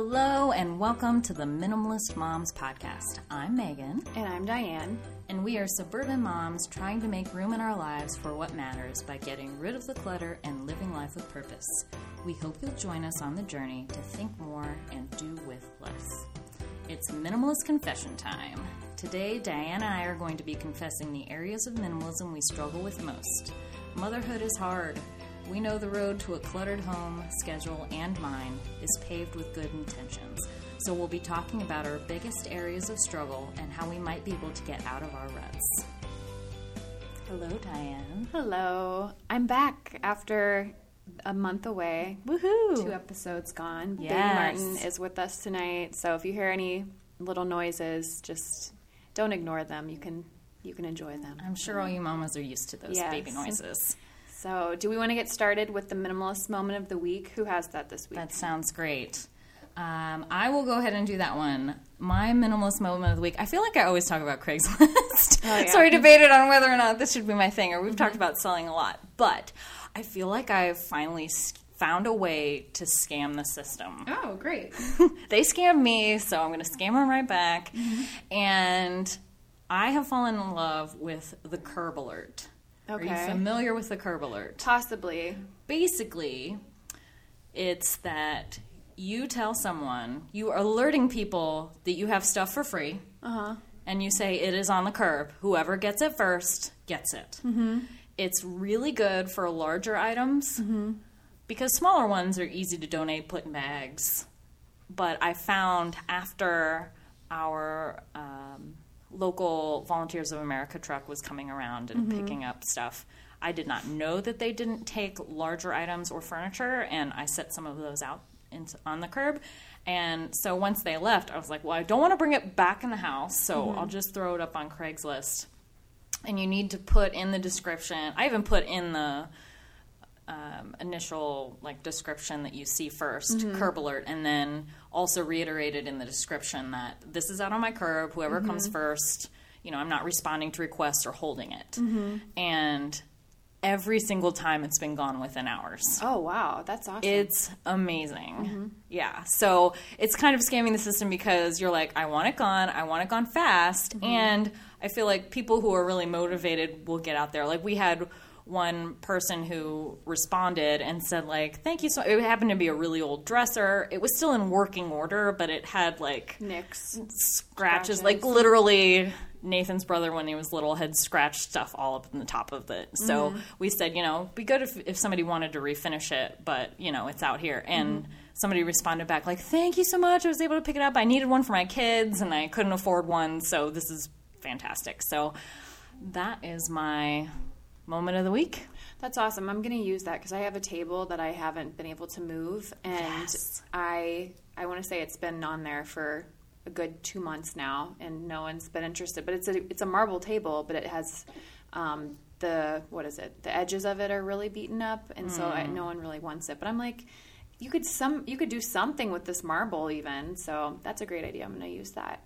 Hello, and welcome to the Minimalist Moms Podcast. I'm Megan, And I'm Diane. and we are suburban moms trying to make room in our lives for what matters by getting rid of the clutter and living life with purpose. We hope you'll join us on the journey to think more and do with less. It's Minimalist Confession time. Today, Diane and I are going to be confessing the areas of minimalism we struggle with most. Motherhood is hard. We know the road to a cluttered home, schedule, and mind is paved with good intentions. So we'll be talking about our biggest areas of struggle and how we might be able to get out of our ruts. Hello, Diane. Hello. I'm back after a month away. Woohoo! Two episodes gone. Baby Yes. Martin is with us tonight. So if you hear any little noises, just don't ignore them. You can you can enjoy them. I'm sure all you mamas are used to those Yes. baby noises. So, do we want to get started with the minimalist moment of the week? Who has that this week? That sounds great. Um, I will go ahead and do that one. My minimalist moment of the week. I feel like I always talk about Craigslist. Oh, yeah. so I debated on whether or not this should be my thing, or we've talked about selling a lot. But I feel like I've finally found a way to scam the system. oh, great. they scammed me, so I'm going to scam them right back. And I have fallen in love with the Curb Alert. Are you familiar with the Curb Alert? Possibly. basically it's that you tell someone you are alerting people that you have stuff for free Uh-huh. and you say it is on the curb whoever gets it first gets it mm-hmm. it's really good for larger items because smaller ones are easy to donate put in bags but i found after our um, local volunteers of america truck was coming around and mm-hmm. picking up stuff. I did not know that they didn't take larger items or furniture and i set some of those out in, on the curb. And so once they left i was like well i don't want to bring it back in the house so mm-hmm. i'll just throw it up on craigslist. And you need to put in the description i even put in the um, initial like description that you see 1st mm-hmm. curb alert and then also reiterated in the description that this is out on my curb whoever comes mm-hmm. first you know i'm not responding to requests or holding it mm-hmm. and every single time it's been gone within hours Oh, wow. That's awesome. it's amazing. Mm-hmm. Yeah. So it's kind of scamming the system because you're like, I want it gone. I want it gone fast. And I feel like people who are really motivated will get out there. Like we had one person who responded and said like thank you so it happened to be a really old dresser it was still in working order but it had like nicks. scratches, Scratches. like literally Nathan's brother when he was little had scratched stuff all up in the top of it. So mm-hmm. we said, you know, be good if, if somebody wanted to refinish it, but you know, it's out here. And mm-hmm. somebody responded back like, "Thank you so much. I was able to pick it up. I needed one for my kids and I couldn't afford one, so this is fantastic." So that is my moment of the week. That's awesome. I'm going to use that because I have a table that I haven't been able to move, and Yes. I I want to say it's been on there for a good two months now, and no one's been interested. But it's a it's a marble table, but it has um, the what is it? The edges of it are really beaten up, and so I, no one really wants it. But I'm like, you could some you could do something with this marble even. So that's a great idea. I'm going to use that.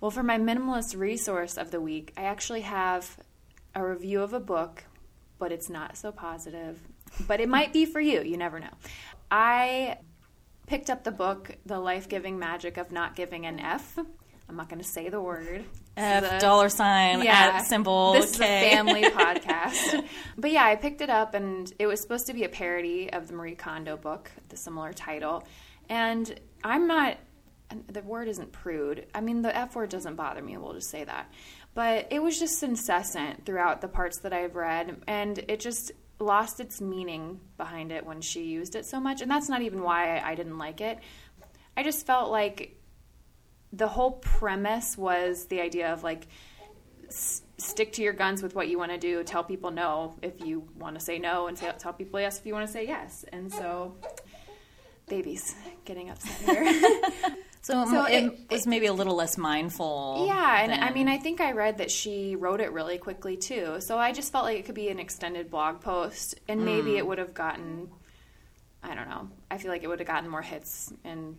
Well, for my minimalist resource of the week, I actually have a review of a book, but it's not so positive. But it might be for you. You never know. I picked up the book, The Life Giving Magic of Not Giving an F. I'm not going to say the word. F a- dollar sign at symbol This is K. a family podcast. But yeah, I picked it up, and it was supposed to be a parody of the Marie Kondo book, the similar title. And I'm not. The word isn't prude. I mean, the F word doesn't bother me. We'll just say that. But it was just incessant throughout the parts that I've read, and it just lost its meaning behind it when she used it so much. And that's not even why I, didn't like it. I just felt like the whole premise was the idea of like stick to your guns with what you want to do tell people no if you want to say no and say, tell people yes if you want to say yes and so babies getting upset here So, So it, it- was maybe a little less mindful. yeah and i mean i think i read that she wrote it really quickly too so i just felt like it could be an extended blog post and maybe hmm. it would have gotten i don't know i feel like it would have gotten more hits and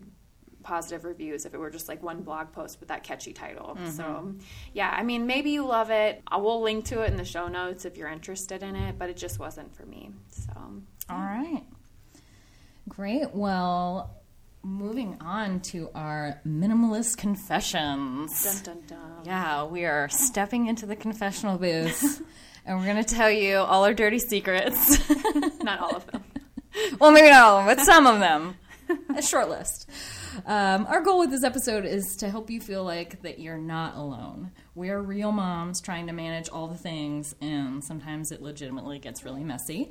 positive reviews if it were just like one blog post with that catchy title. So, mm-hmm. yeah, I mean, maybe you love it. I will link to it in the show notes if you're interested in it, but it just wasn't for me. So, All right. Great. Well, moving on to our minimalist confessions. Dun dun dun. Yeah, we are stepping into the confessional booth and we're going to tell you all our dirty secrets. Not all of them. well, maybe not all of them, but some of them. A short list. Um, our goal with this episode is to help you feel like that you're not alone. We are real moms trying to manage all the things, and sometimes it legitimately gets really messy.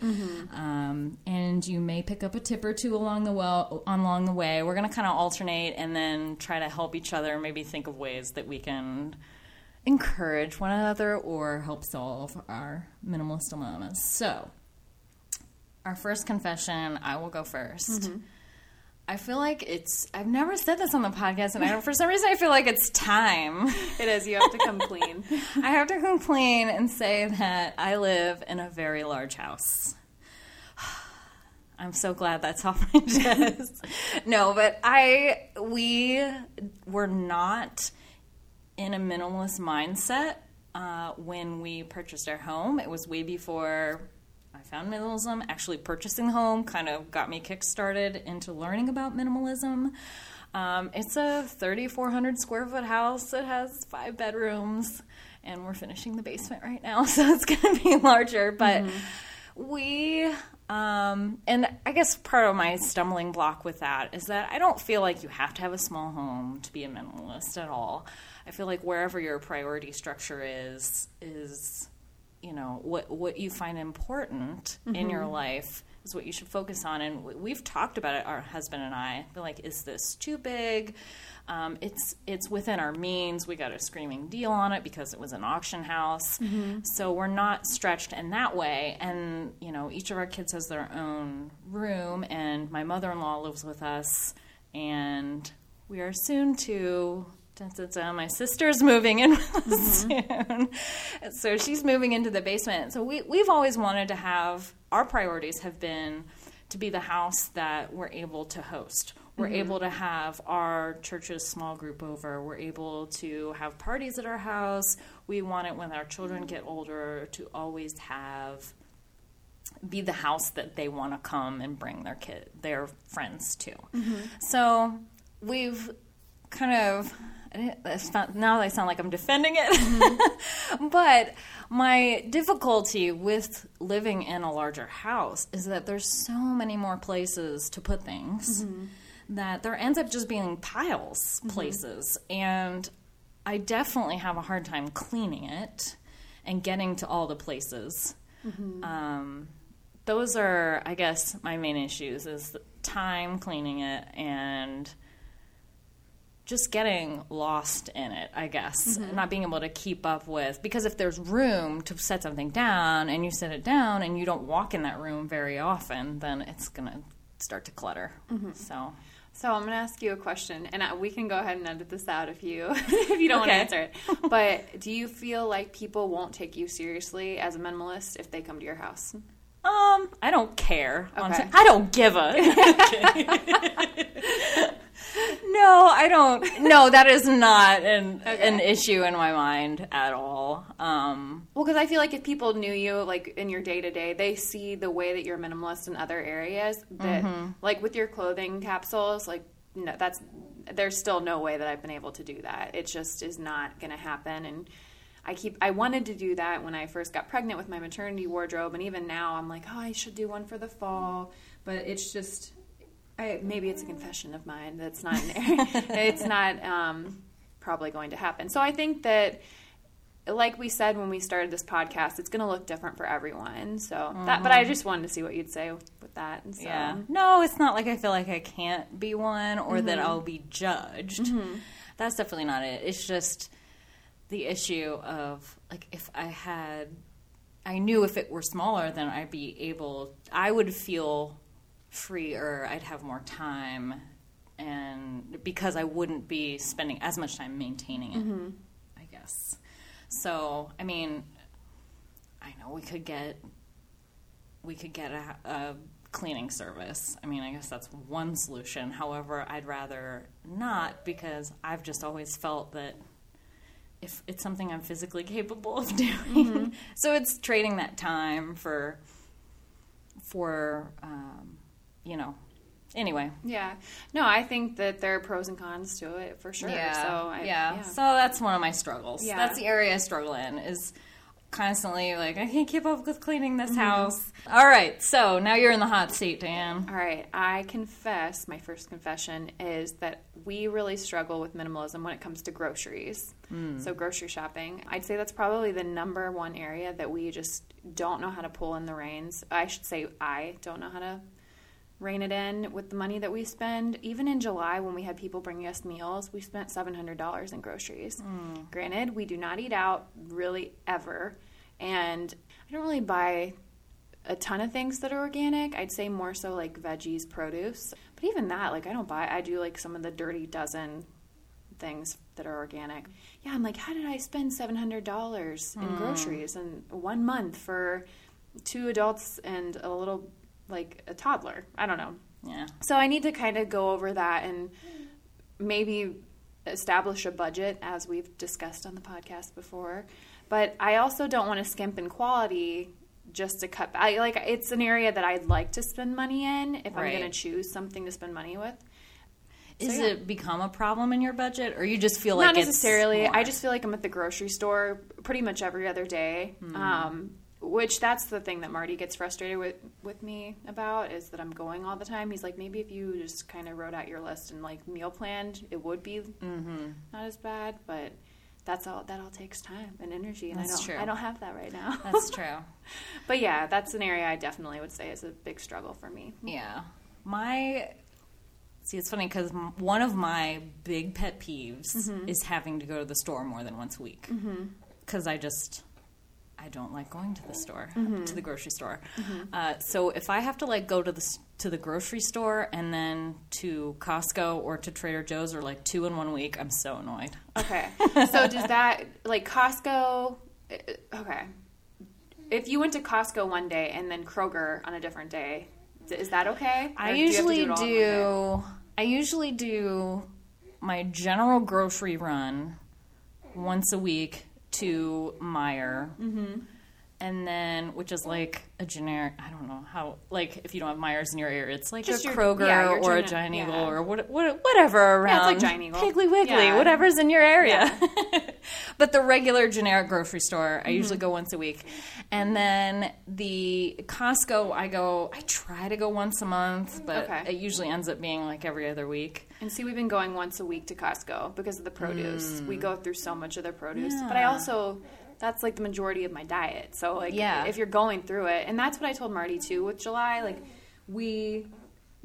Um, and you may pick up a tip or two along the well along the way. We're going to kind of alternate and then try to help each other. Maybe think of ways that we can encourage one another or help solve our minimalist dilemmas. So, our first confession, I will go 1st I feel like it's. I've never said this on the podcast, and I don't, for some reason I feel like it's time. It is. You have to come clean. I have to complain and say that I live in a very large house. I'm so glad that's off my chest. no, but I we were not in a minimalist mindset uh, when we purchased our home. It was way before I found minimalism. Actually, purchasing the home kind of got me kickstarted into learning about minimalism. Um, it's a 3,400 square foot house. It has five bedrooms, and we're finishing the basement right now, so it's going to be larger. But we, um, and I guess part of my stumbling block with that is that I don't feel like you have to have a small home to be a minimalist at all. I feel like wherever your priority structure is, is you know what what you find important in your life is what you should focus on. And we- we've talked about it our husband and i They're like is this too big? Um, it's it's within our means. We got a screaming deal on it because it was an auction house. So we're not stretched in that way. And you know each of our kids has their own room and my mother-in-law lives with us. And we are soon to Dun. Uh, my sister's moving in mm-hmm. soon, so she's moving into the basement. So we we've always wanted to have our priorities have been to be the house that we're able to host. We're mm-hmm. able to have our church's small group over. We're able to have parties at our house. We want it when our children get older to always have be the house that they want to come and bring their kid their friends to. Mm-hmm. So we've kind of not- now I sound like I'm defending it, mm-hmm. but my difficulty with living in a larger house is that there's so many more places to put things mm-hmm. that there ends up just being piles mm-hmm. places, and I definitely have a hard time cleaning it and getting to all the places. Um, those are, I guess, my main issues: is time cleaning it and just getting lost in it, I guess, not being able to keep up with. Because if there's room to set something down and you set it down and you don't walk in that room very often, then it's going to start to clutter. So, So I'm going to ask you a question, and I, we can go ahead and edit this out if you if you don't want to answer it. But do you feel like people won't take you seriously as a minimalist if they come to your house? um, I don't care. Okay. I don't give a. no, I don't. No, that is not an an issue in my mind at all. Um, Well, because I feel like if people knew you, like in your day to day, they see the way that you're minimalist in other areas. That, like with your clothing capsules, like no, that's there's still no way that I've been able to do that. It just is not going to happen. And I keep I wanted to do that when I first got pregnant with my maternity wardrobe, and even now I'm like, oh, I should do one for the fall, but it's just. I, maybe it's a confession of mine that's not it's not um, probably going to happen. So I think that like we said when we started this podcast, it's going to look different for everyone. So that, but I mm-hmm. just wanted to see what you'd say with that. So, Yeah. No, it's not like I feel like I can't be one or that mm-hmm. I'll be judged. Mm-hmm. That's definitely not it. It's just the issue of like if I had I knew if it were smaller then I'd be able I would feel freer, I'd have more time and because I wouldn't be spending as much time maintaining it, I guess. So, I mean, I know we could get we could get a, a cleaning service. I mean, I guess that's one solution. However, I'd rather not because I've just always felt that if it's something I'm physically capable of doing, so it's trading that time for for um, you know anyway. Yeah. No, I think that there are pros and cons to it for sure. Yeah. So I, yeah. So that's one of my struggles. Yeah. That's the area I struggle in is constantly like I can't keep up with cleaning this Mm-hmm. house. All right. So now you're in the hot seat, Dan. All right, I confess, my first confession is that we really struggle with minimalism when it comes to groceries. So, grocery shopping, I'd say that's probably the number one area that we just don't know how to pull in the reins. I should say, I don't know how to rein it in with the money that we spend. Even in July, when we had people bringing us meals, we spent $700 in groceries. Hmm. Granted, we do not eat out really ever, and I don't really buy a ton of things that are organic. I'd say more so like veggies, produce. But even that, like I don't buy. I do like some of the dirty dozen things that are organic. Yeah, I'm like, how did I spend seven hundred dollars in hmm. groceries in one month for two adults and a little like a toddler? I don't know. Yeah. So I need to kind of go over that and maybe establish a budget as we've discussed on the podcast before. But I also don't want to skimp in quality just to cut I like it's an area that I'd like to spend money in if I'm going to choose something to spend money with. Is yeah. it become a problem in your budget, or you just feel like Not necessarily. I just feel like I'm at the grocery store pretty much every other day. Hmm. Um, which that's the thing that Marty gets frustrated with with me about is that I'm going all the time. He's like, maybe if you just kind of wrote out your list and like meal planned, it would be Mm-hmm. not as bad. But that's all. That all takes time and energy, and That's I don't. true. I don't have that right now. That's true. but yeah, that's an area I definitely would say is a big struggle for me. Yeah. My see, it's funny because one of my big pet peeves Mm-hmm. is having to go to the store more than once a week because I just I don't like going to the store Mm-hmm. to the grocery store. Uh, so if I have to like go to the to the grocery store and then to Costco or to Trader Joe's or like two in one week, I'm so annoyed. Okay. so does that like Costco? uh, Okay. If you went to Costco one day and then Kroger on a different day, is that okay? I Or do you have to usually it all in one day? do. I usually do my general grocery run once a week to Meijer, mm-hmm. And then which is like a generic. I don't know how. Like if you don't have Meijers in your area, it's like Just a your- Kroger yeah, or a Giant Eagle yeah. or what, what, whatever around. Yeah, it's like Giant Eagle. Piggly Wiggly, whatever's in your area. but the regular generic grocery store, I Mm-hmm. usually go once a week. And then the Costco, I go, I try to go once a month, but Okay. it usually ends up being like every other week. And see, we've been going once a week to Costco because of the produce. We go through so much of their produce. But I Mm. Also, that's like the majority of my diet. So, like, Yeah. if you're going through it, and that's what I told Marty too with July, like, we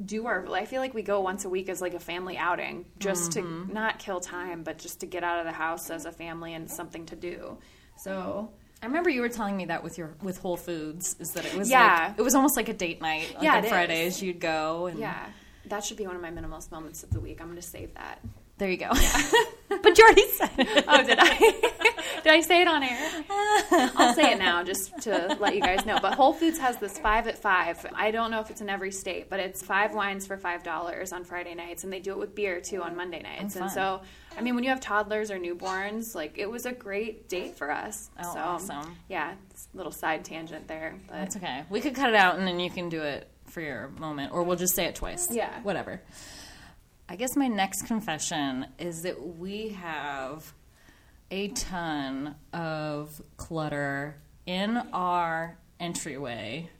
do our, I feel like we go once a week as like a family outing just Mm-hmm. to not kill time, but just to get out of the house as a family and something to do. So, I remember you were telling me that with your with Whole Foods is that it was Yeah. like, it was almost like a date night. Like Yeah, on it is. Fridays you'd go and yeah, that should be one of my minimalist moments of the week. I'm going to save that. There you go. but you already said it. Oh, did I? did I say it on air? I'll say it now just to let you guys know. But Whole Foods has this five at five. I don't know if it's in every state, but it's five wines for five dollars on Friday nights, and they do it with beer too on Monday nights. Oh, and so, I mean, when you have toddlers or newborns, like it was a great date for us. Oh, so, awesome. Yeah, it's a little side tangent there, but That's okay. We could cut it out and then you can do it for your moment, or we'll just say it twice. Yeah. Whatever. I guess my next confession is that we have a ton of clutter in our entryway.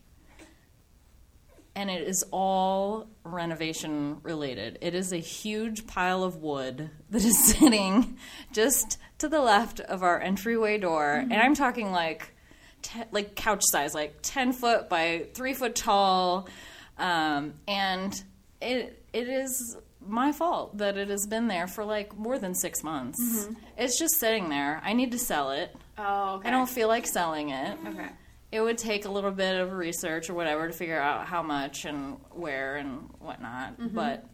And it is all renovation related. It is a huge pile of wood that is sitting just to the left of our entryway door. And I'm talking like te- like couch size, like ten foot by three foot tall, um, and it it is my fault that it has been there for like more than six months. Mm-hmm. It's just sitting there. I need to sell it. oh, okay. I don't feel like selling it. Okay. It would take a little bit of research or whatever to figure out how much and where and whatnot, mm-hmm. but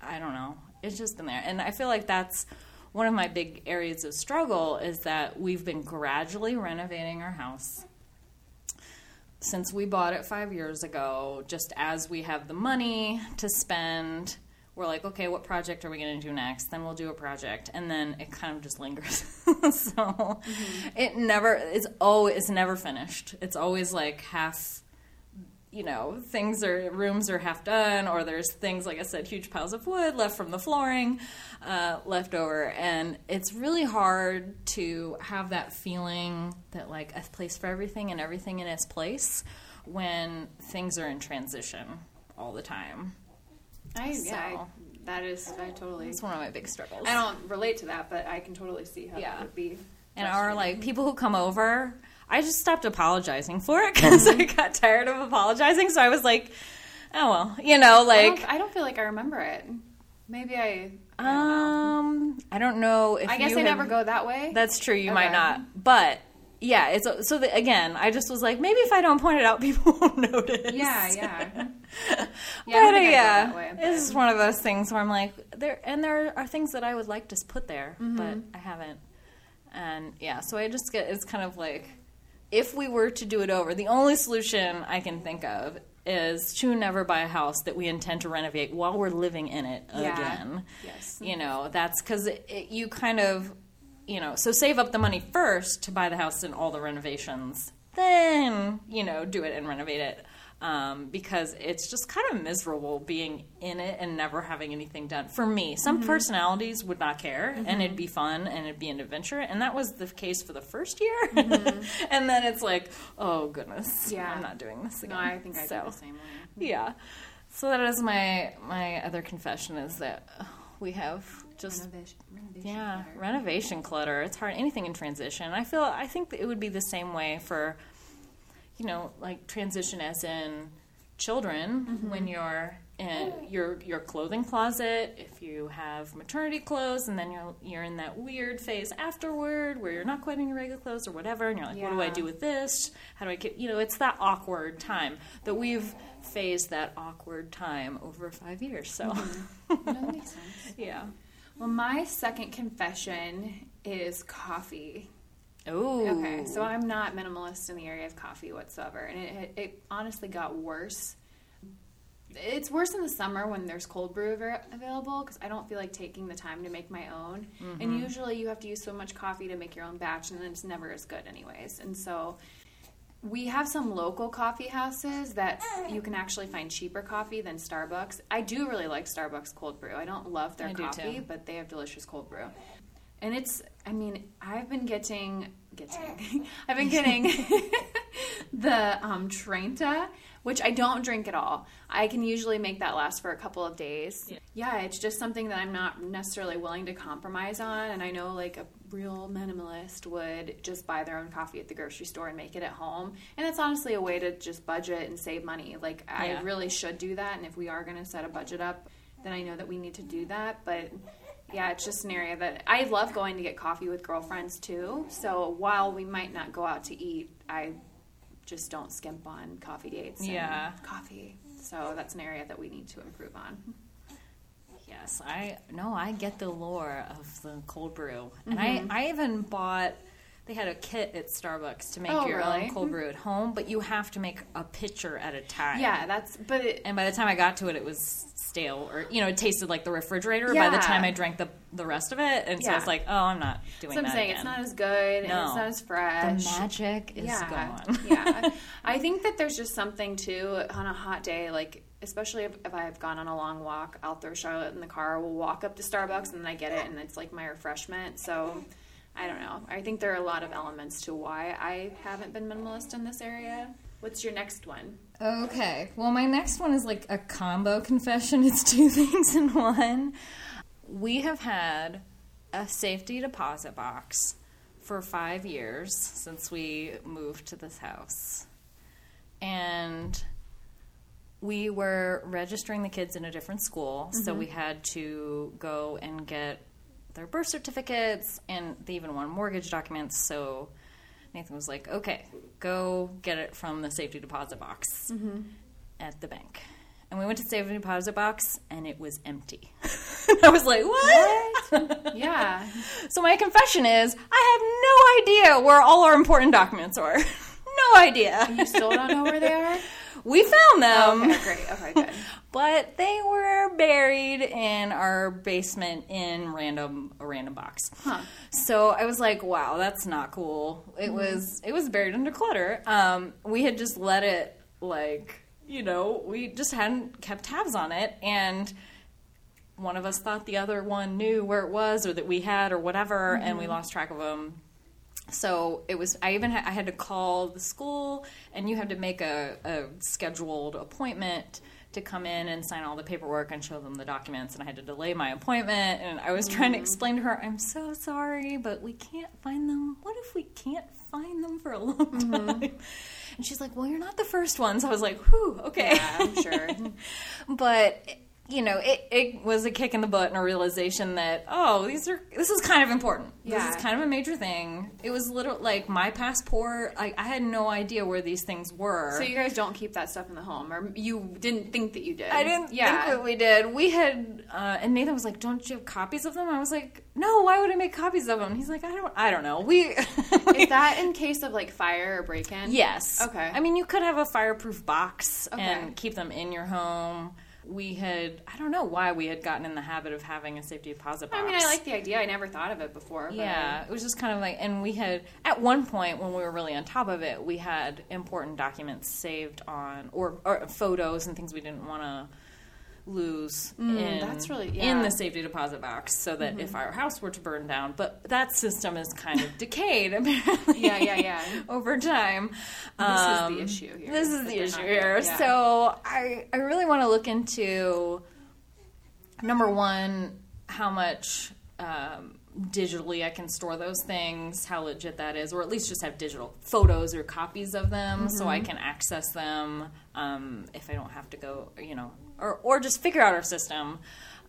I don't know. It's just been there, and I feel like that's one of my big areas of struggle is that we've been gradually renovating our house since we bought it five years ago. Just as we have the money to spend, we're like, okay, what project are we going to do next? Then we'll do a project, and then it kind of just lingers. so it never it's oh it's never finished. It's always like half you know, things are rooms are half done, or there's things like I said, huge piles of wood left from the flooring uh, left over, and it's really hard to have that feeling that like a place for everything and everything in its place when things are in transition all the time. I, yeah, I, that is, I totally. It's one of my big struggles. I don't relate to that, but I can totally see how Yeah. that would be. and our like people who come over i just stopped apologizing for it because i got tired of apologizing so i was like oh well you know I like don't, I don't feel like I remember it. Maybe I. I um i don't know if I guess I never go that way. that's true you might not but yeah it's so the, again i just was like maybe if i don't point it out people won't notice yeah, yeah. yeah, I but I go yeah, way, it's one of those things where I'm like, there, and there are things that I would like to put there, Mm-hmm. but I haven't. And yeah, so I just get it's kind of like, if we were to do it over, the only solution I can think of is to never buy a house that we intend to renovate while we're living in it Yeah. again. Yes. You know, that's because you kind of, you know, so save up the money first to buy the house and all the renovations, then, you know, do it and renovate it. Um, because it's just kind of miserable being in it and never having anything done. For me, some Mm-hmm. personalities would not care and it'd be fun and it'd be an adventure. And that was the case for the first year. and then it's like, oh goodness, Mm-hmm. Yeah. I'm not doing this again. No, I think I so, do the same way. yeah. So that is my my other confession is that we have just Renovation, renovation yeah clutter. renovation clutter. It's hard anything in transition. I feel I think it would be the same way for you know like transition as in children Mm-hmm. when you're in your your clothing closet if you have maternity clothes and then you're you're in that weird phase afterward where you're not quite in your regular clothes or whatever and you're like what do I do with this how do I get you know it's that awkward time that we've phased that awkward time over 5 years so Mm-hmm. No, that makes sense. yeah Well, my second confession is coffee. oh Okay, so I'm not minimalist in the area of coffee whatsoever, and it, it honestly got worse. It's worse in the summer when there's cold brew av- available because I don't feel like taking the time to make my own. And mm-hmm. usually you have to use so much coffee to make your own batch, and then it's never as good, anyways. And so we have some local coffee houses that you can actually find cheaper coffee than Starbucks. I do really like Starbucks cold brew. I don't love their I coffee, but they have delicious cold brew. And it's, I mean, I've been getting, getting, I've been getting the um, Trenta, which I don't drink at all. I can usually make that last for a couple of days. Yeah. Yeah, it's just something that I'm not necessarily willing to compromise on. And I know like a real minimalist would just buy their own coffee at the grocery store and make it at home. And it's honestly a way to just budget and save money. Like, I Yeah. really should do that. And if we are going to set a budget up, then I know that we need to do that. But yeah, it's just an area that I love going to get coffee with girlfriends too. So while we might not go out to eat, I just don't skimp on coffee dates. and Yeah. coffee. So that's an area that we need to improve on. Yes, I no, I get the lore of the cold brew, and I mm-hmm. I even bought. They had a kit at Starbucks to make Oh, your really? own cold brew at mm-hmm. home, but you have to make a pitcher at a time. Yeah, that's but it, And by the time I got to it, it was stale, or you know, it tasted like the refrigerator. By the time I drank the the rest of it, and so I was like, oh, I'm not doing so I'm that saying again. it's not as good and No. it's not as fresh. the magic is yeah, gone. yeah. I think that there's just something too on a hot day, like especially if, if I've gone on a long walk, I'll throw Charlotte in the car. We'll walk up to Starbucks and then I get it, and it's like my refreshment. So I don't know. I think there are a lot of elements to why I haven't been minimalist in this area. What's your next one? Okay. Well, my next one is like a combo confession. It's two things in one. We have had a safety deposit box for five years since we moved to this house. And we were registering the kids in a different school, so mm-hmm. we had to go and get their birth certificates, and they even want mortgage documents. So Nathan was like, "Okay, go get it from the safety deposit box mm-hmm. at the bank." And we went to the safety deposit box, and it was empty. I was like, "What?" Yeah. so my confession is, I have no idea where all our important documents are. no idea. You still don't know where they are? We found them. Okay, great. Okay, good. but they were buried in our basement in random a random box. Huh. So I was like, "Wow, that's not cool." It was it was buried under clutter. Um, we had just let it like you know, we just hadn't kept tabs on it. And one of us thought the other one knew where it was or that we had or whatever, and we lost track of them. So it was. I even ha- I had to call the school, and you had to make a, a scheduled appointment to come in and sign all the paperwork and show them the documents. And I had to delay my appointment, and I was trying to mm-hmm. explain to her, "I'm so sorry, but we can't find them. What if we can't find them for a long mm-hmm. time?" And she's like, "Well, you're not the first ones." I was like, "Whew, okay." Yeah, I'm sure. but you know, it, it was a kick in the butt and a realization that oh, these are this is kind of important. Yeah. This is kind of a major thing. It was little like my passport. I, I had no idea where these things were. So you guys don't keep that stuff in the home, or you didn't think that you did? I didn't Yeah. think that we did. We had, uh, and Nathan was like, "Don't you have copies of them?" I was like, "No, why would I make copies of them?" He's like, "I don't, I don't know." We, Is that in case of like fire or break in? Yes. Okay. I mean, you could have a fireproof box Okay. and keep them in your home. We had, I don't know why we had gotten in the habit of having a safety deposit box. I mean, I like the idea. I never thought of it before. But Yeah, it was just kind of like, and we had, at one point when we were really on top of it, we had important documents saved on, or, or photos and things we didn't want to lose in, Mm, that's really- in yeah. Mm-hmm. the safety deposit box so that if our house were to burn down but that system is kind of decayed apparently Yeah, yeah, yeah. over time This Um, is the issue here. this is the issue not here. Yeah. So I I really want to look into number one how much um, digitally I can store those things, how legit that is, or at least just have digital photos or copies of them so I can access them um, if I don't have to go, you know, or or just figure out our system.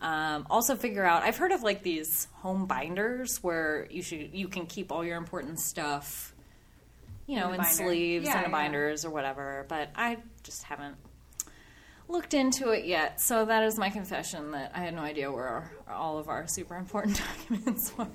Um, also, figure out. I've heard of like these home binders where you should you can keep all your important stuff you know, In in, sleeves Yeah, and yeah. binders or whatever. But I just haven't looked into it yet. So that is my confession that I had no idea where our, all of our super important documents were.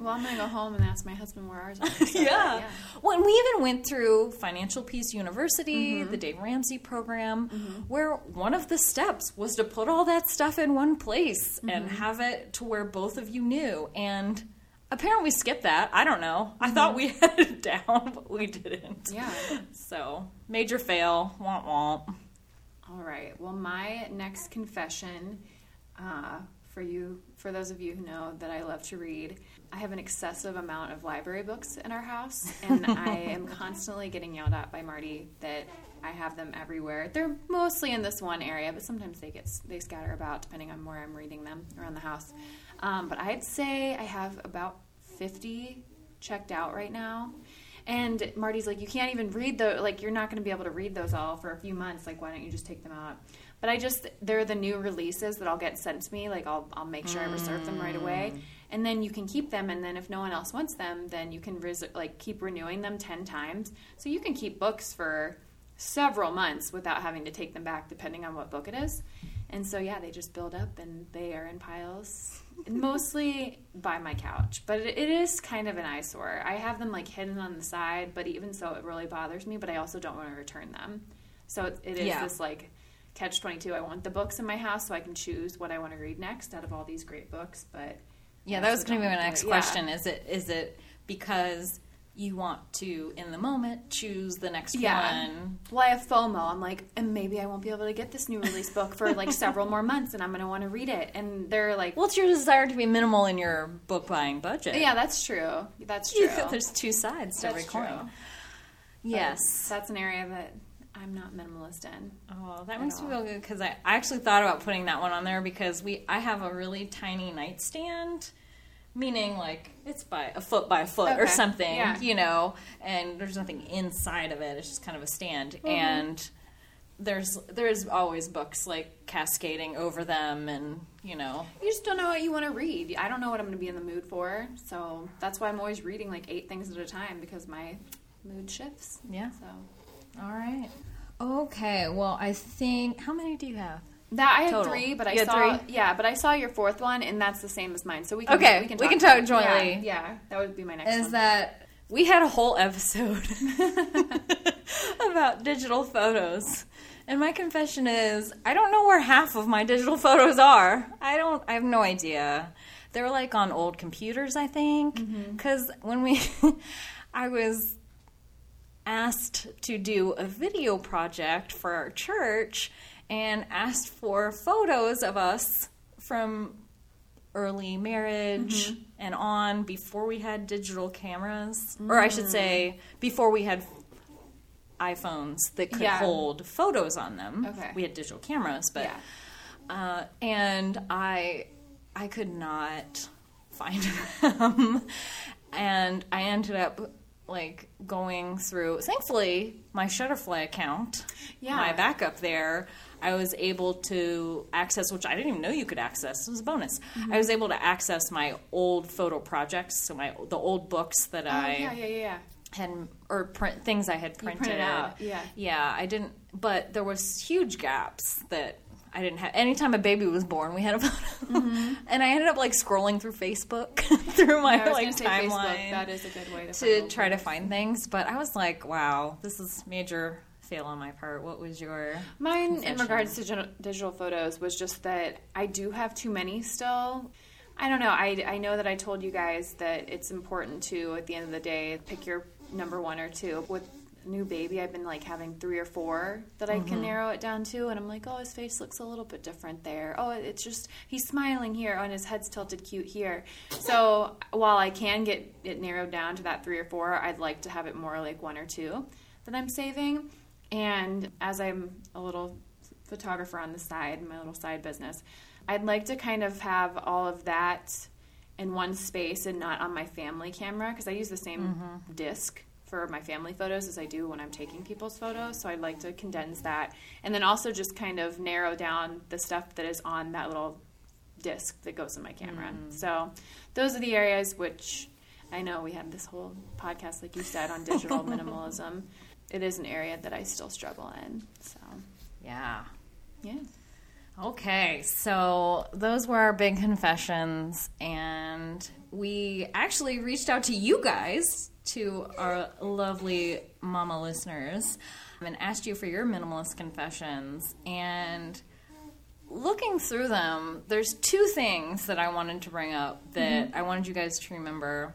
Well, I'm gonna go home and ask my husband where ours are. So, yeah. When we even went through Financial Peace University, Mm-hmm. the Dave Ramsey program, where one of the steps was to put all that stuff in one place and Mm-hmm. have it to where both of you knew. And apparently we skipped that. I don't know. I thought Mm-hmm. we had it down, but we didn't. Yeah. So, major fail. Womp womp. All right. Well, my next confession uh, for you, for those of you who know that I love to read, I have an excessive amount of library books in our house, and I am constantly getting yelled at by Marty that I have them everywhere. They're mostly in this one area, but sometimes they get they scatter about depending on where I'm reading them around the house. Um, but I'd say I have about fifty checked out right now. And Marty's like, you can't even read the like you're not going to be able to read those all for a few months. Like, why don't you just take them out? But I just they're the new releases that I'll get sent to me. Like, I'll I'll make sure I reserve them right away, mm. and then you can keep them. And then if no one else wants them, then you can res- like keep renewing them ten times. So you can keep books for several months without having to take them back, depending on what book it is. And so yeah, they just build up and they are in piles, mostly by my couch. But it, it is kind of an eyesore. I have them like hidden on the side, but even so, it really bothers me. But I also don't want to return them. So it, it is Yeah. this like catch twenty two. I want the books in my house so I can choose what I want to read next out of all these great books. But Yeah, that was going to be my next it. Yeah. question. Is it is it because you want to in the moment choose the next Yeah. one? Well, I have FOMO. I'm like, and maybe I won't be able to get this new release book for like several more months, and I'm going to want to read it. And they're like, Well, it's your desire to be minimal in your book buying budget. yeah, that's true. That's true. You- There's two sides to That's every true. coin. Yes. That's an area that I'm not minimalist in. Oh, that at makes me feel good because I, I actually thought about putting that one on there because we I have a really tiny nightstand, meaning like it's by a foot by a foot or something, yeah. you know, and there's nothing inside of it. It's just kind of a stand, Mm-hmm. and there's there's always books like cascading over them, and you know, You just don't know what you want to read. I don't know what I'm going to be in the mood for, so that's why I'm always reading like eight things at a time because my mood shifts. yeah. So All right. Okay. Well, I think how many do you have? That I had Total. three, but I You had saw three? yeah, but I saw your fourth one, and that's the same as mine. So we can Okay, we can we can talk talk jointly. Yeah, yeah, that would be my next is one. that we had a whole episode about digital photos. And my confession is, I don't know where half of my digital photos are. I don't, I have no idea. They're like on old computers, I think. Mm-hmm. Because when we, I was asked to do a video project for our church and asked for photos of us from early marriage Mm-hmm. and on before we had digital cameras or I should say before we had iPhones that could Yeah. hold photos on them. Okay. We had digital cameras, but Yeah. uh, and I I could not find them, and I ended up like going through. Thankfully, my Shutterfly account, Yeah. my backup there, I was able to access, which I didn't even know you could access. It was a bonus. Mm-hmm. I was able to access my old photo projects, so my the old books that Oh, I yeah, yeah, yeah. had or print things I had printed. out, yeah. yeah. I didn't, but there was huge gaps that I didn't have. Anytime a baby was born, we had a photo, and I ended up like scrolling through Facebook through my Mm-hmm. Was like timeline Facebook. That is a good way to, to try to find things. But I was like, wow, this is major fail on my part. What was your Mine, in regards to gen- digital photos, was just that I do have too many still. I don't know. I, I know that I told you guys that it's important to, at the end of the day, pick your number one or two. With new baby, I've been like having three or four that I can mm-hmm. narrow it down to, and I'm like, oh, his face looks a little bit different there. Oh, it's just he's smiling here, oh, and his head's tilted cute here. So while I can get it narrowed down to that three or four, I'd like to have it more like one or two that I'm saving. And as I'm a little photographer on the side, my little side business, I'd like to kind of have all of that in one space and not on my family camera because I use the same mm-hmm. disc for my family photos as I do when I'm taking people's photos. So I'd like to condense that and then also just kind of narrow down the stuff that is on that little disc that goes in my camera. Mm. So those are the areas which I know we had this whole podcast, like you said, on digital minimalism. It is an area that I still struggle in. So, yeah? yeah. Okay, so those were our big confessions, and we actually reached out to you guys, to our lovely mama listeners, and asked you for your minimalist confessions. And looking through them, there's two things that I wanted to bring up that mm-hmm. I wanted you guys to remember.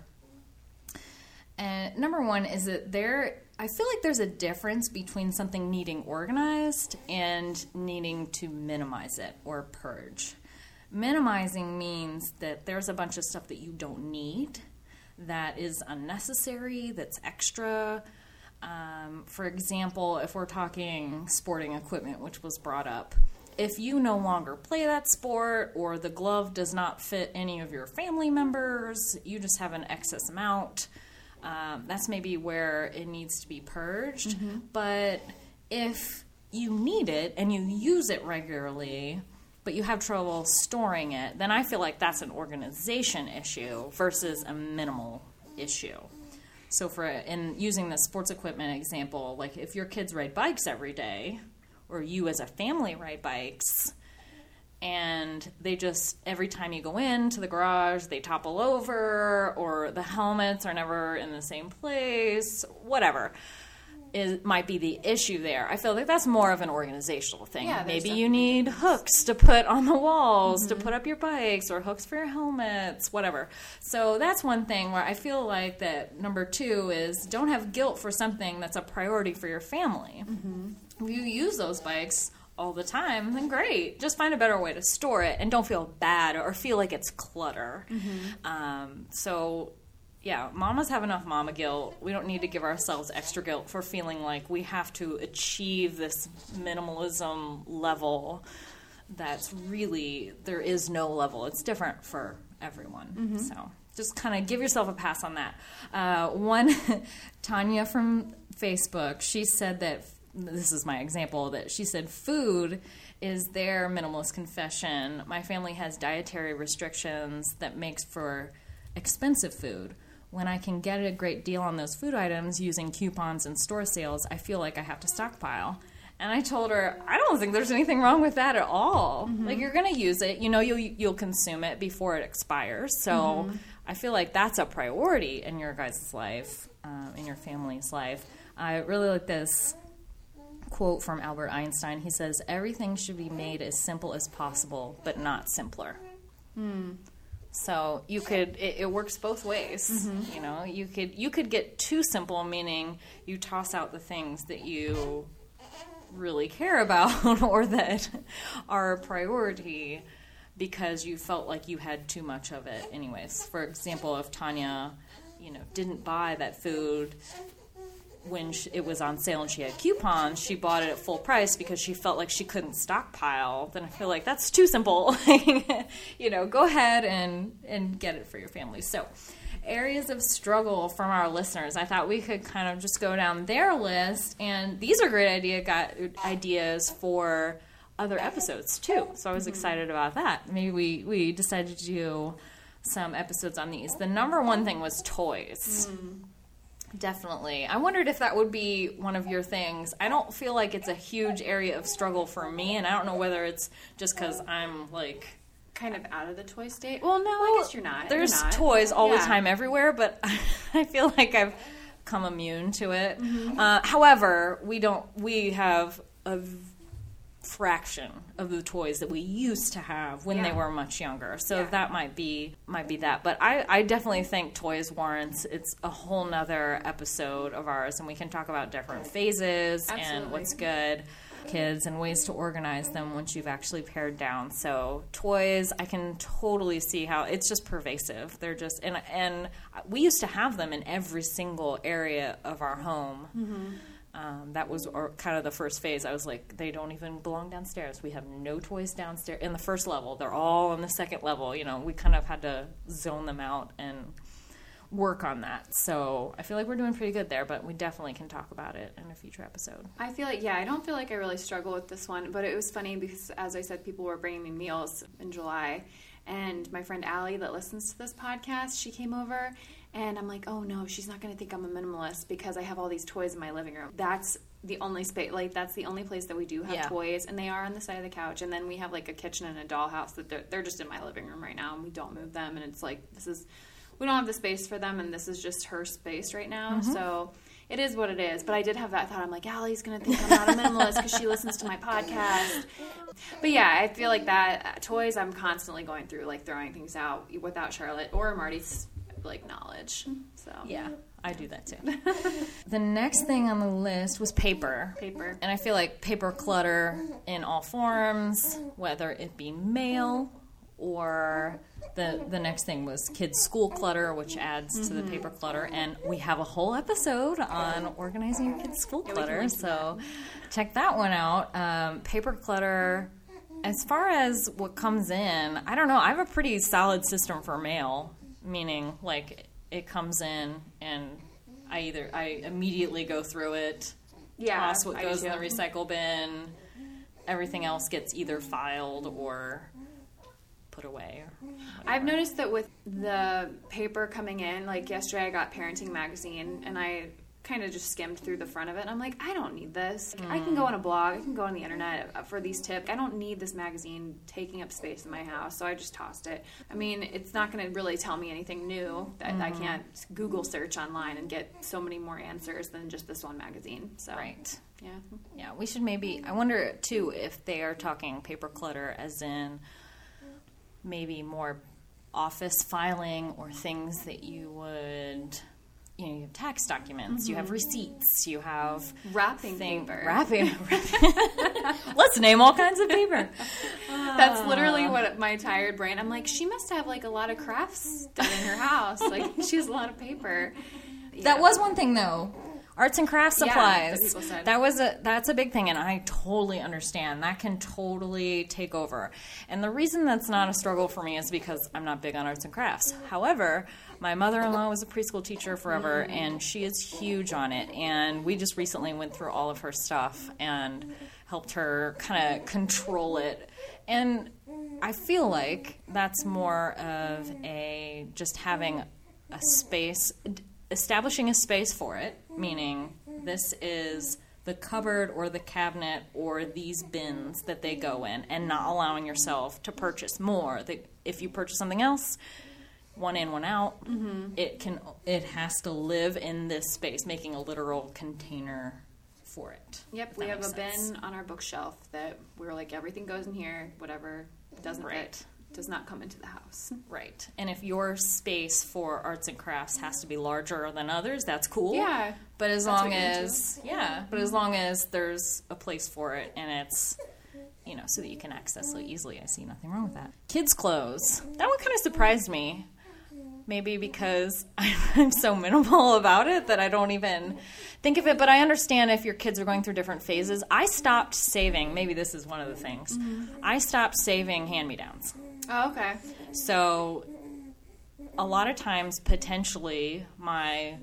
And number one is that there, I feel like there's a difference between something needing organized and needing to minimize it or purge. Minimizing means that there's a bunch of stuff that you don't need, that is unnecessary, that's extra. Um, for example, if we're talking sporting equipment, which was brought up, if you no longer play that sport or the glove does not fit any of your family members, you just have an excess amount. Um, that's maybe where it needs to be purged. But if you need it and you use it regularly, but you have trouble storing it, then I feel like that's an organization issue versus a minimal issue. So, for in using the sports equipment example, like if your kids ride bikes every day, or you as a family ride bikes, and they just every time you go into the garage they topple over or the helmets are never in the same place whatever it might be the issue there. I feel like that's more of an organizational thing. Yeah, maybe you need hooks to put on the walls to put up your bikes or hooks for your helmets whatever. So that's one thing where i feel like that number two is don't have guilt for something that's a priority for your family. If you use those bikes all the time, then great. Just find a better way to store it and don't feel bad or feel like it's clutter. Um, so, yeah, mamas have enough mama guilt. We don't need to give ourselves extra guilt for feeling like we have to achieve this minimalism level that's really, there is no level. It's different for everyone. So, just kind of give yourself a pass on that. Uh, one, Tanya from Facebook, she said that this is my example that she said food is their minimalist confession. My family has dietary restrictions that makes for expensive food. When I can get a great deal on those food items using coupons and store sales, I feel like I have to stockpile. And I told her, I don't think there's anything wrong with that at all. Like you're going to use it, you know you'll you'll consume it before it expires. So I feel like that's a priority in your guys' life, um, in your family's life. I really like this quote from Albert Einstein. He says, Everything should be made as simple as possible, but not simpler. Hmm. So you could it, it works both ways. Mm-hmm. You know, you could you could get too simple, meaning you toss out the things that you really care about or that are a priority because you felt like you had too much of it anyways. For example, if Tanya, you know, didn't buy that food when sh it was on sale and she had coupons, she bought it at full price because she felt like she couldn't stockpile. Then I feel like that's too simple. you know, go ahead and and get it for your family. So, areas of struggle from our listeners. I thought we could kind of just go down their list, and these are great idea got ideas for other episodes too. So I was mm-hmm. excited about that. Maybe we we decided to do some episodes on these. The number one thing was toys. Mm. Definitely. I wondered if that would be one of your things. I don't feel like it's a huge area of struggle for me, and I don't know whether it's just because I'm like. Kind of out of the toy state. Well, no, I guess you're not. There's You're not. toys all the time everywhere, but I feel like I've come immune to it. Mm-hmm. Uh, however, we don't. We have a fraction of the toys that we used to have when they were much younger. So Yeah. that might be might be that. But I, I definitely think toys warrants it's a whole nother episode of ours, and we can talk about different phases and what's good kids and ways to organize them once you've actually pared down. So toys, I can totally see how it's just pervasive. They're just and and we used to have them in every single area of our home. Mm-hmm. Um, that was or, kind of the first phase. I was like, they don't even belong downstairs. We have no toys downstairs in the first level. They're all on the second level. You know, we kind of had to zone them out and work on that. So I feel like we're doing pretty good there, but we definitely can talk about it in a future episode. I feel like, yeah, I don't feel like I really struggle with this one, but it was funny because, as I said, people were bringing me meals in July. And my friend Allie, that listens to this podcast, she came over, and I'm like, oh no, she's not going to think I'm a minimalist because I have all these toys in my living room. That's the only space, like, that's the only place that we do have Yeah. toys, and they are on the side of the couch. And then we have, like, a kitchen and a dollhouse that they're, they're just in my living room right now, and we don't move them. And it's like, this is, we don't have the space for them, and this is just her space right now. So it is what it is. But I did have that thought. I'm like, Allie's gonna think I'm not a minimalist because she listens to my podcast. But yeah, I feel like that uh, toys. I'm constantly going through like throwing things out without Charlotte or Marty's like knowledge. So Yeah, I do that too. the next thing on the list was paper. paper. And I feel like paper clutter in all forms, whether it be mail or the the next thing was kids school clutter, which adds to the paper clutter. And we have a whole episode on organizing your kids school clutter, to so check that one out. Um, paper clutter. As far as what comes in, I don't know. I have a pretty solid system for mail, meaning like it comes in and I either I immediately go through it, Yeah, toss what goes in the recycle bin. Everything else gets either filed or put away. I've noticed that with the paper coming in, like yesterday I got Parenting Magazine and I kind of just skimmed through the front of it and I'm like, I don't need this. I can go on a blog, I can go on the internet uh, for these tips. I don't need this magazine taking up space in my house, so I just tossed it. I mean, it's not going to really tell me anything new. That I can't Google search online and get so many more answers than just this one magazine. So right. yeah. Yeah, we should maybe. I wonder too if they are talking paper clutter, as in maybe more office filing or things that you would. You know, you have tax documents, you have mm-hmm. receipts, you have Wrapping thing- paper. wrapping. Let's name all kinds of paper. That's ah. literally what my tired brain. I'm like, she must have like a lot of crafts done in her house. Like she has a lot of paper. That was one thing though. Arts and crafts supplies. said. That was a that's a big thing and I totally understand. That can totally take over. And the reason that's not a struggle for me is because I'm not big on arts and crafts. However, my mother-in-law was a preschool teacher forever and she is huge on it and we just recently went through all of her stuff and helped her kind of control it. And I feel like that's more of a just having a space, establishing a space for it, meaning this is the cupboard or the cabinet or these bins that they go in, and not allowing yourself to purchase more. That if you purchase something else, one in, one out, mm-hmm. it can it has to live in this space, making a literal container for it. Yep, we have a sense. bin on our bookshelf that we're like, everything goes in here, whatever doesn't Right. fit does not come into the house. Right. And if your space for arts and crafts has to be larger than others, that's cool. Yeah. But as long what you're into. as yeah, but as long as there's a place for it and it's you know, so that you can access it easily, I see nothing wrong with that. Kids clothes. That one kind of surprised me. Maybe because I'm so minimal about it that I don't even think of it, but I understand if your kids are going through different phases. I stopped saving, maybe this is one of the things. Mm-hmm. I stopped saving hand-me-downs. Oh, okay. So, a lot of times, potentially, my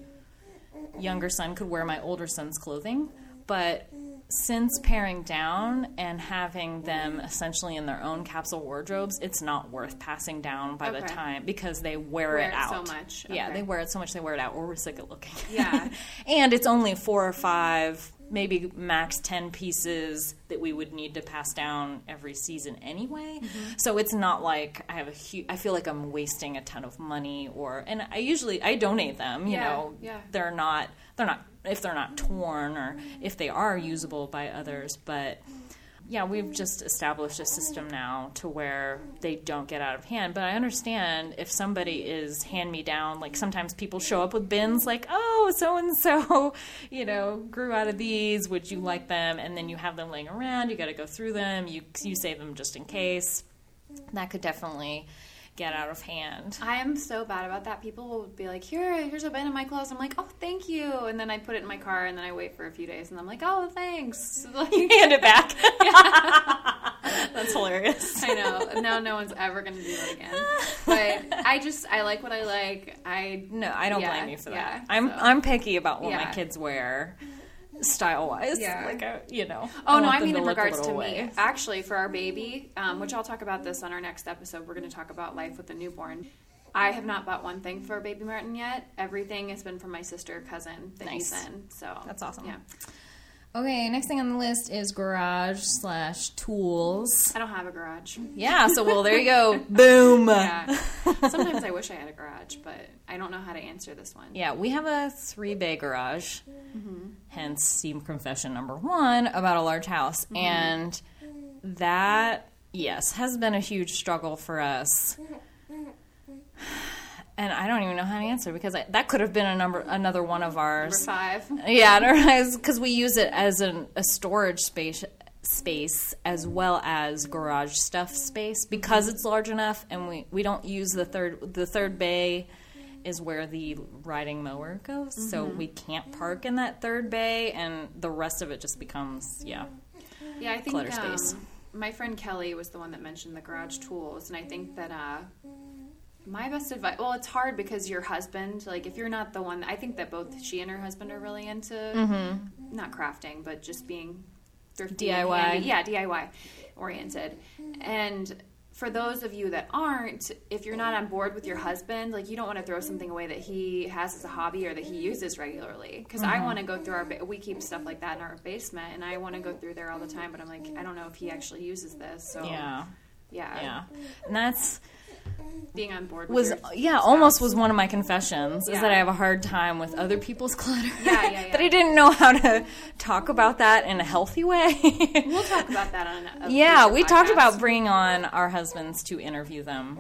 younger son could wear my older son's clothing, but since paring down and having them essentially in their own capsule wardrobes, it's not worth passing down by the time because they wear, Wear it it out so much. Yeah, they wear it so much they wear it out, or we're sick of looking. Yeah. and it's only four or five, maybe max ten pieces that we would need to pass down every season anyway. Mm-hmm. So it's not like I have a huge. I feel like I'm wasting a ton of money, or and I usually I donate them. You Yeah, know, yeah. they're not they're not if they're not torn or if they are usable by others, but. Yeah, we've just established a system now to where they don't get out of hand. But I understand if somebody is hand me down, like sometimes people show up with bins like, oh, so and so, you know, grew out of these. Would you like them? And then you have them laying around. You got to go through them. You you save them just in case. That could definitely get out of hand. I am so bad about that. People will be like, "Here, here's a bin of my clothes." I'm like, "Oh, thank you," and then I put it in my car, and then I wait for a few days, and I'm like, "Oh, thanks." Like, Hand it back. That's hilarious. I know. Now no one's ever going to do that again. But I just I like what I like. I No, I don't Yeah, blame you for that. yeah, I'm so- I'm picky about what my kids wear, style wise. Yeah. Like I, you know. Oh no, I mean in regards to me. Actually, for our baby, um, which I'll talk about this on our next episode. We're going to talk about life with a newborn. I have not bought one thing for baby Martin yet. Everything has been from my sister, cousin that he's Nice. in. So That's awesome. Yeah, Okay, next thing on the list is garage slash tools. I don't have a garage. Yeah, so well there you go. Boom. Yeah. Sometimes I wish I had a garage, but I don't know how to answer this one. Yeah, we have a three bay garage, Mm-hmm. hence Steam Confession number one about a large house. Mm-hmm. And that, yes, has been a huge struggle for us. And I don't even know how to answer because I, that could have been a number, another one of ours. Number five. Yeah, because we use it as an, a storage space space as well as garage stuff space because it's large enough, and we, we don't use the third the third bay is where the riding mower goes, so we can't park in that third bay, and the rest of it just becomes yeah. Yeah, I think Clutter space. um, my friend Kelly was the one that mentioned the garage tools, and I think that uh, my best advice. Well, it's hard because your husband, like, if you're not the one, I think that both she and her husband are really into Mm-hmm. not crafting, but just being thrifty, DIY. Yeah, DIY oriented, and. For those of you that aren't, if you're not on board with your husband, like you don't want to throw something away that he has as a hobby or that he uses regularly. Because Mm-hmm. I want to go through our, ba- we keep stuff like that in our basement, and I want to go through there all the time. But I'm like, I don't know if he actually uses this. So Yeah, yeah, yeah, and that's being on board with was yeah almost was one of my confessions is that I have a hard time with other people's clutter. Yeah, yeah, yeah. that I didn't know how to talk about that in a healthy way. We'll talk about that on. A yeah, we talked about bringing on our husbands to interview them.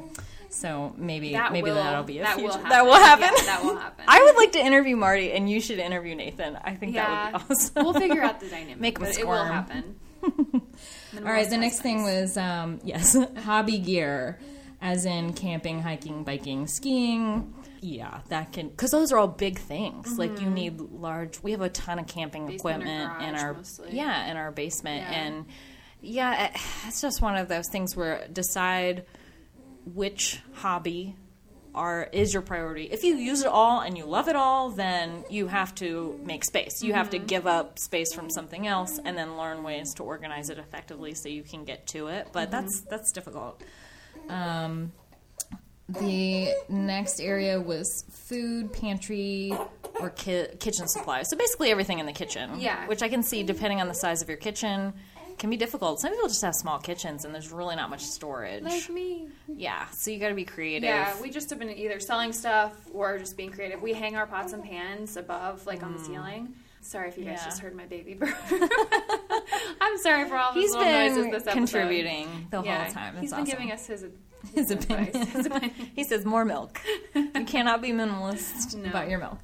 So maybe that. maybe will, that'll be a that future. will happen. That will happen. Yeah, that will happen. I would like to interview Marty, and you should interview Nathan. I think yeah, that would be awesome. we'll figure out the dynamic. Make 'em but it will happen. All right, the next thing was um, yes, hobby gear, as in camping, hiking, biking, skiing. Yeah, that can because those are all big things. Like you need large. We have a ton of camping Mm-hmm. Basement equipment in our mostly. yeah in our basement, Yeah. and yeah, it- it's just one of those things where decide which hobby are is your priority. If you use it all and you love it all, then you have to make space. You have to give up space from something else and then learn ways to organize it effectively so you can get to it. But that's that's difficult. Um, the next area was food pantry or ki- kitchen supplies. So basically everything in the kitchen. Yeah. Which I can see depending on the size of your kitchen can be difficult. Some people just have small kitchens and there's really not much storage. Like me. Yeah, so you got to be creative. Yeah, we just have been either selling stuff or just being creative. We hang our pots and pans above, like on the ceiling. Sorry if you guys Mm. Yeah. just heard my baby bird. I'm sorry for all little noises been this episode. contributing the Yeah, whole time. That's he's been awesome. giving us his his opinion. he says more milk. You cannot be minimalist No. about your milk.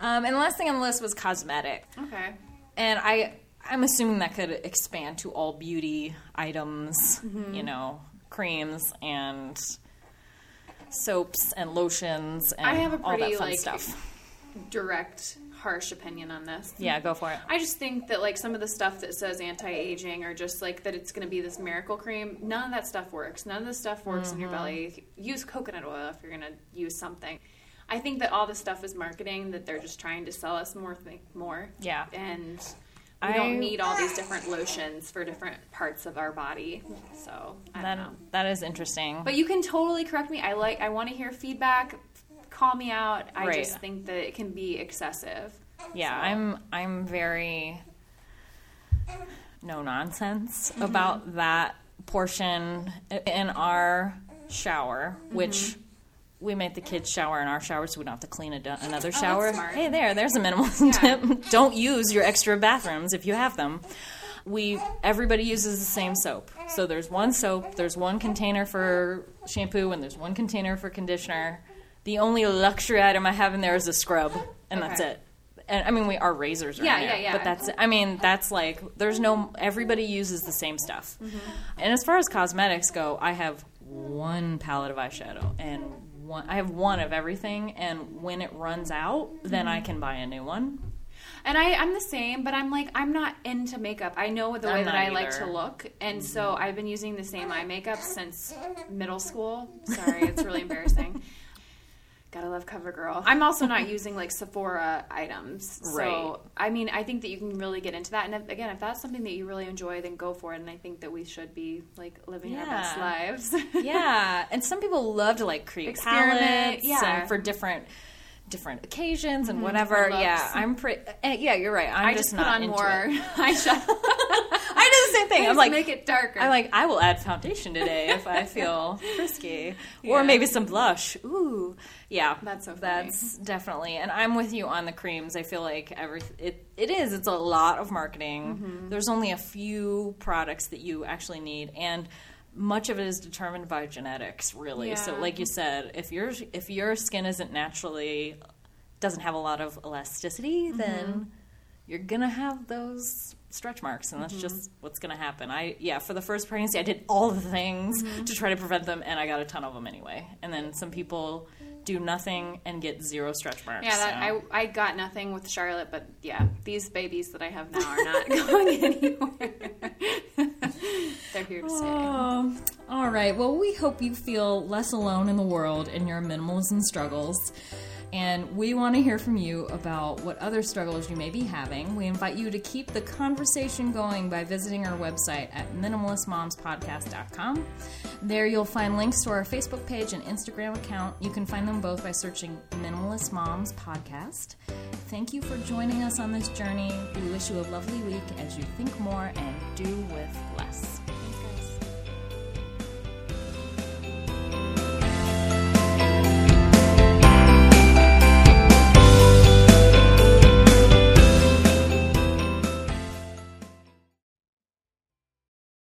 um, and the last thing on the list was cosmetic, Okay. and I I'm assuming that could expand to all beauty items. Mm-hmm. You know, creams and soaps and lotions and I have a all that pretty, fun like, stuff. Direct, harsh opinion on this. Yeah, go for it. I just think that like some of the stuff that says anti-aging or just like that it's going to be this miracle cream, none of that stuff works. None of the stuff works in your mm-hmm. belly. Use coconut oil if you're going to use something. I think that all the stuff is marketing that they're just trying to sell us more th- more. Yeah. And we I- don't need all these different lotions for different parts of our body. So, I That don't know. that is interesting. But you can totally correct me. I like I want to hear feedback. Call me out. I Right. just think that it can be excessive. Yeah, So- I'm I'm very no nonsense Mm-hmm. about that portion in our shower, Mm-hmm. which we make the kids shower in our shower so we don't have to clean a, another shower. Oh. Hey there, there's a minimalism Yeah. tip. Don't use your extra bathrooms if you have them. We everybody uses the same soap. So there's one soap, there's one container for shampoo and there's one container for conditioner. The only luxury item I have in there is a scrub and that's it and I mean we our razors are Yeah, in there, yeah, yeah. but that's I mean that's like there's no everybody uses the same stuff. Mm-hmm. And as far as cosmetics go, I have one palette of eyeshadow and one I have one of everything and when it runs out, then Mm-hmm. I can buy a new one. And I, I'm the same, but I'm like I'm not into makeup. I know the way I'm that not I like to look, and so I've been using the same eye makeup since middle school. Sorry, it's really embarrassing. Gotta love CoverGirl. I'm also not using like Sephora items, so Right. I mean, I think that you can really get into that. And if, again, if that's something that you really enjoy, then go for it. And I think that we should be like living our best lives. yeah, and some people love to like create Experiment, palettes yeah. and for different different occasions and whatever. different looks. Yeah, I'm pretty. Yeah, you're right. I'm I just, just put not on more eyeshadow. I do the same thing. I'm like, make it darker. I'm like I will add foundation today if I feel frisky, Yeah. or maybe some blush. Ooh, yeah, That's so funny. That's definitely, and I'm with you on the creams. I feel like every it it is. It's a lot of marketing. Mm-hmm. There's only a few products that you actually need, and much of it is determined by genetics, really. So, like you said, if your if your skin isn't naturally doesn't have a lot of elasticity, Mm-hmm. then you're gonna have those stretch marks and that's Mm-hmm. just what's gonna happen i yeah for the first pregnancy i did all the things Mm-hmm. to try to prevent them and i got a ton of them anyway and then some people do nothing and get zero stretch marks Yeah, that, so. I I got nothing with Charlotte, but yeah, these babies that I have now are not going anywhere. They're here to stay. Oh, all right. Well, we hope you feel less alone in the world in your minimalism struggles and we want to hear from you about what other struggles you may be having. We invite you to keep the conversation going by visiting our website at minimalistmomspodcast.com. There you'll find links to our Facebook page and Instagram account. You can find them both by searching Minimalist Moms Podcast. Thank you for joining us on this journey. We wish you a lovely week as you think more and do with less.